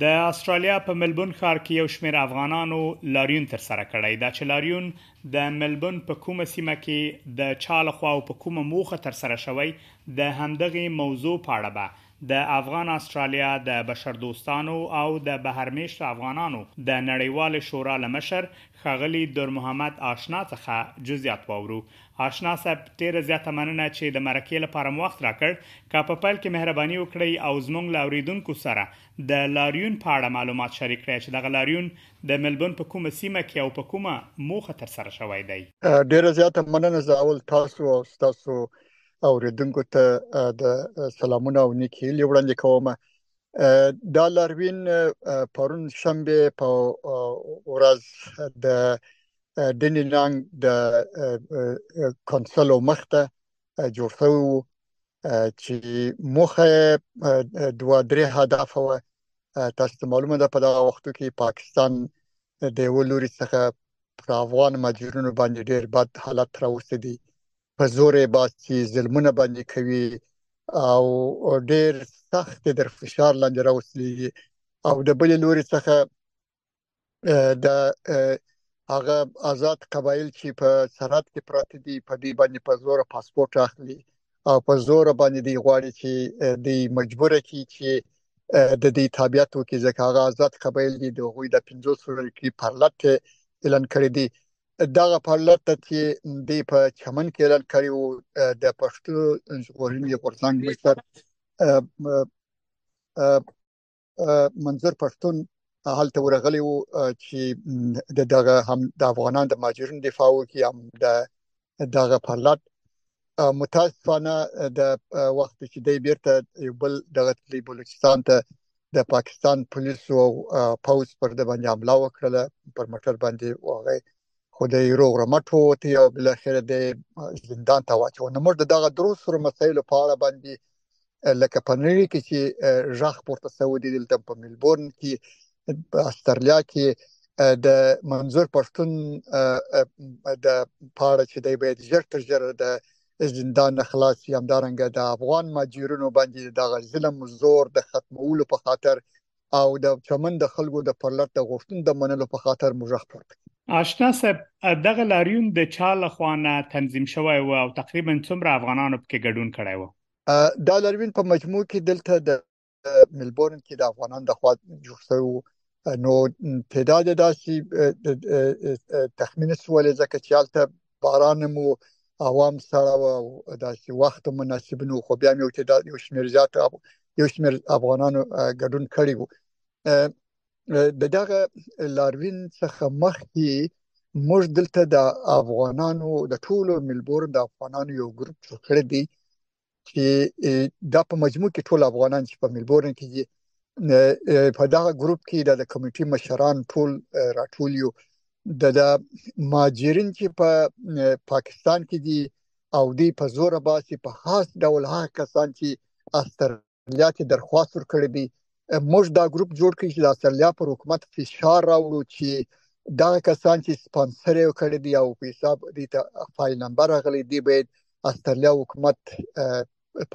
د استرالیا په ملبون ښار کې یو شمېر افغانانو لاریون ترسره کړی. دا چې لاریون د ملبون په کومه سیمه کې د چا له خوا او په کومه موخه ترسره شوی، د همدغې موضوع په اړه به د افغان استرالیا د بشردوستانو او د بهرمېشتو افغانانو د نړیوالې شورا له مشر ښاغلي دورمحمد آشنا څخه جزیات واورو. آشنا صاحب ډېره زیاته مننه چې د مرکې لپاره مو وخت راکړ. که په پیل کې مهرباني وکړئ او زمونږ له اورېدونکو سره د لاریون په اړه معلومات شریک کړئ چې دغه لاریون د ملبورن په کومه سیمه کې او په کومه موخه ترسره شوی دی؟ ډېره زیاته مننه، زه اول تاسو او ستاسو اورېدونکو ته د سلامونه او نیکې هیلې وړاندې کوم. دا لاروین پرون شنبه په ورځ د ډنی لانګ د کونسلو مخته جوړ شوی وو چې مخه دوه درې هدف و تاسو معلومه ده په دغه وختو کې پاکستان د یو لوري څخه پر افغان مجبورونو باندې ډېر بد حالت راوستي دي په زور یې باسي ظلمونه باندې کوي او ډېر سخت در فشار لاندې راوستي او د بل لوري څخه د هغه آزاد قبایل چې په سرحد کې پراته دي په دې باندې په زور پاسپورت اخلي او په زور باندې دی غواړي چې د مجبور کی چې د دې تابعیت وکړي ځکه هغه آزاد قبایل دي د غوي د 50 سورل کې پرلت اعلان کړی دی دغه پرلت ته چې د په چمن کې اعلان کړی وو د پښتو ژغورنې غورځنګ مشر منظر پښتون هلته ورغلی وو چې د دغه هم د افغانان د ماجرین دفاع وکړي هم د دغه پرلط متاسفانه د وخت چې د بیرته یو بل دغه تلی بلوچستان ته د پاکستان پولیسو او پوز پر د باندې حمله وکړه پر موټر باندې وغه خو د یورو غرمټ ووتی او بل اخر د زندان ته واچو نو موږ دغه درو سره مسایلو په اړه باندې لکه پنری کې چې ژغ پورته سوی دی دلته په ملبورن کې په استرالیا کې د منظور پښتون د پاړه چې دی باید ژر تر ژره د زندان خلاص یې همدارنګه د افغان ماجرونو باندې د غزلم زور د ختمولو په خاطر او د چمن د خلکو د پرلت د غوښتنو د منلو په خاطر موږ خپور کړ. آشنا صاحب دغه لاریون د چا له خوا نه تنظیم شوی و او تقریبا څومره افغانانو پکې ګډون کړی و؟ دا لاریون په مجموع کې دلته د ملبورن کې د افغانانو د خوا جوړ شوی و نو تعداد داسې تخمین سولې ځکه چې هلته باران مو عوام سره و داسې وخت مناسب نو خو بیا مې چې دا یو شمیر زیات یو شمیر افغانانو ګډون کړی وو د دغه لاروین څخه مخکې موږ دلته د افغانانو د ټولو ملبورن د افغانانو یو ګروپ جوړ کړی دی چې دا په مجموع کې ټول افغانان چې په ملبورن کې دي په دا ګروپ کې د کمیټې مشران ټول راټول یو د ماجرین چې په پاکستان کې دي او دی په زور باسي په خاص ډول هغه کسان چې استر اصلیا ته درخواست ورکړی دی موږ دا ګروپ جوړ کړی چې د اصلیا پر حکومت فشار راوړو چې دا کسان چې سپانسر یې کړی دی او په حساب دي ته فایل نمبر غلي دی به استرالیا حکومت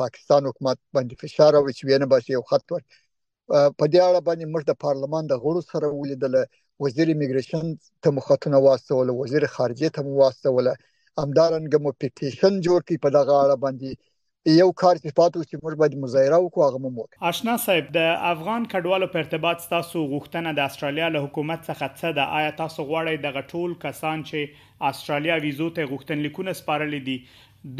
پاکستان حکومت باندې فشار راوړي چې وینه باسي او خط ورکړي په دې اړه باندې موږ د پارلمان د غړو سره ولیدل وزیر امیګریشن ته مخاطبونه واستول وزیر خارجه ته واستول همدارنګه مو پټیشن جوړ کړ په دغه اړه باندې یو کار چې پاتې و چې موږ باید مظاهره وکړو هغه مو وکړه. آشنا صاحب د افغان کډوالو په ارتباط ستاسو غوښتنه د اسټرالیا له حکومت څخه څه ده؟ آیا تاسو غواړی دغه ټول کسان چې اسټرالیا ویزو ته یې غوښتنلیکونه سپارلی دي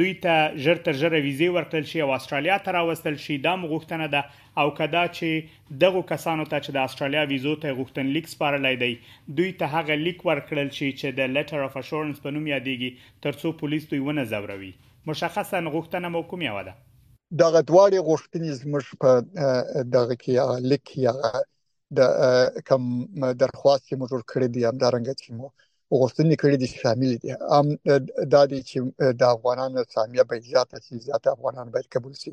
دوی ته ژر تر ژره ویزې ورکړل شي او اسټرالیا ته راوستل شي دا مو غوښتنه ده او که دا چې دغو کسانو ته چې د اسټرالیا ویزو ته یې غوښتنلیک سپارلی دی دوی ته هغه لیک ورکړل شي چې د Letter of Assurance په نوم یادیږي تر څو پولیس دوی ونه ځوروي؟ مشخصاً غوښتنه مو کوم یوه ده؟ دغه دواړې غوښتنې زموږ په دغه کې هغه لیک کې هغه د کوم درخواست چې موږ ورکړی دی همدارنګه چې مو غوښتنې کړې دي شامل دي ام دا دي چې د افغانانو سامیه به زیاته شي زیاته افغانان باید قبول شي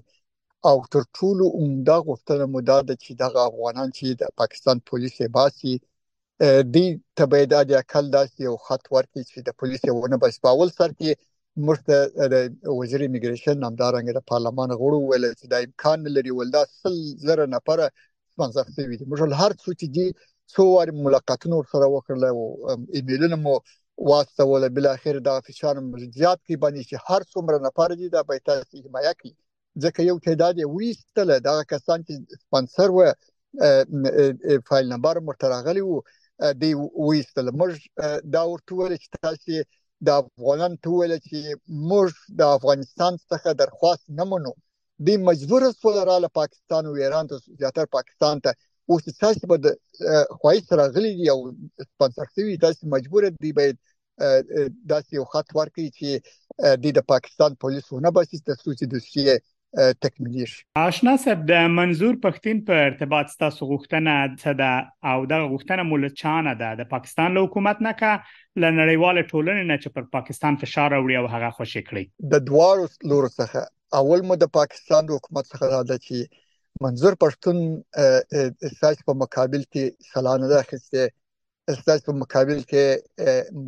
او تر ټولو عمده غوښتنه مو دا ده چې دغه افغانان چې د پاکستان پولیس یې باسي دی ته به د عقل داسې یو خط ورکړي چې د پولیس یې ونه بس باول سر کې موږ ته د وزیر امیګریشن همدارنګ د پارلمان غړو ویل چې دا امکان لري ولدا سل زره نفر منځخ شوی دي موږ هر څو چې دي څو وار ملاقاتونه سره وکړل او ایمیلونه مو واستول بل اخر دا فشار زیات کی باندې چې هر څومره نفر دي دا به تاسو حمایت کوي ځکه یو تعداد یې ویستل دا کسان چې سپانسر و فایل نمبر مرتراغلی وو دی ویستل موږ دا ورته ویل چې تاسو د افغانان ته ویل چې موږ د افغانستان څخه درخواست نه منو دی مجبور سول را له پاکستان او ایران ته زیاتر پاکستان ته اوس تاسو به د خوای سره غلي دی او سپانسر شوی تاسو مجبور دی باید داسې یو خط ورکړي چې د پاکستان پولیسو نه باسي تر څو چې دوسیه تکمیلی شي آشنا صاحب د منظور پښتین په ارتباط تاسو غوښتنه څه ده او دا غوښتنه مو له چانه ده د پاکستان له حکومت نه کا له نړیوال ټولنې نه چې پر پاکستان فشار راوړي او هغه خوشی کړي د دوارو لور څخه اول مو د پاکستان د حکومت څخه را ده چې منظور پښتون ساج په مقابل کې سلانه ده خسته ستاسو مقابل کې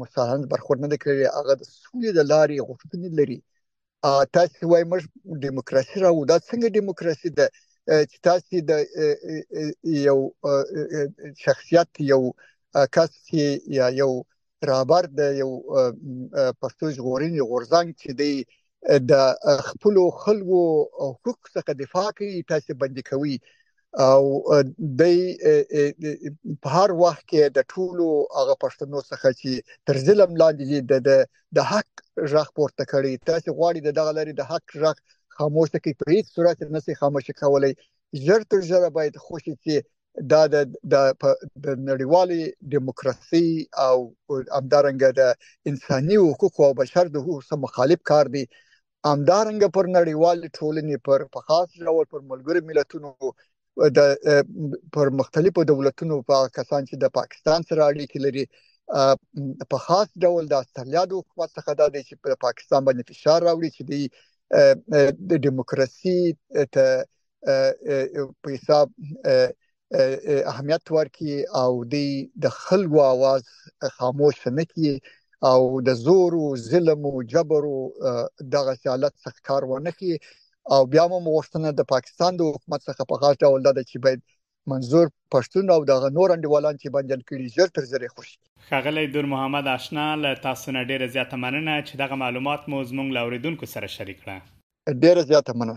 مساهند برخورد نه کړی هغه د سولې د لارې غوښتنې لري تاسو وایي موږ دیموکراسي راو دا څنګه دیموکراسي ده چې تاسو د یو شخصیت یو کس چې یا یو رابر د یو پښتو ژغورنې غورځنګ چې دی د خپل خلکو حقوق څخه دفاع کوي تاسو باندې کوي او د په هر وخت کې د ټولو هغه پښتنو څخه چې تر ظلم لاندې دي د د حق ژغ پورته کړي تاسو غواړي د دغه لري د حق ژغ خاموشه کې په هیڅ صورت نه سي خاموشه کولای ژر تر ژره باید خوشي چې دا د د د نړیوالې دیموکراسي او همدارنګ د انساني حقوقو او بشر د حقوقو سره مخالف کار دی همدارنګ پر نړیوال ټولنې پر په خاص ډول پر ملګرو ملتونو د پر مختلفو دولتونو په کسان چې د پاکستان سره اړیکې لري په خاص ډول د استرالیا د حکومت څخه دا دی چې په پاکستان باندې فشار راوړي چې د دیموکراسي ته په حساب اهمیت ورکړي او د خلکو आवाज خاموش نه کړي او د زور او ظلم او جبر او دغه حالت څخه کار ونه کړي او بیا هم غوښتنه د پاکستان د حکومت څخه په غاټه ول ده چې باید منظور پښتون او دغه نور انډیوالان چې بندیان کړي ژر تر ژره خوشي ښاغلی دور محمد آشنا له تاسو نه ډیره زیاته مننه چې دغه معلومات مو زموږ له اوریدونکو سره شریک کړه. ډیره زیاته مننه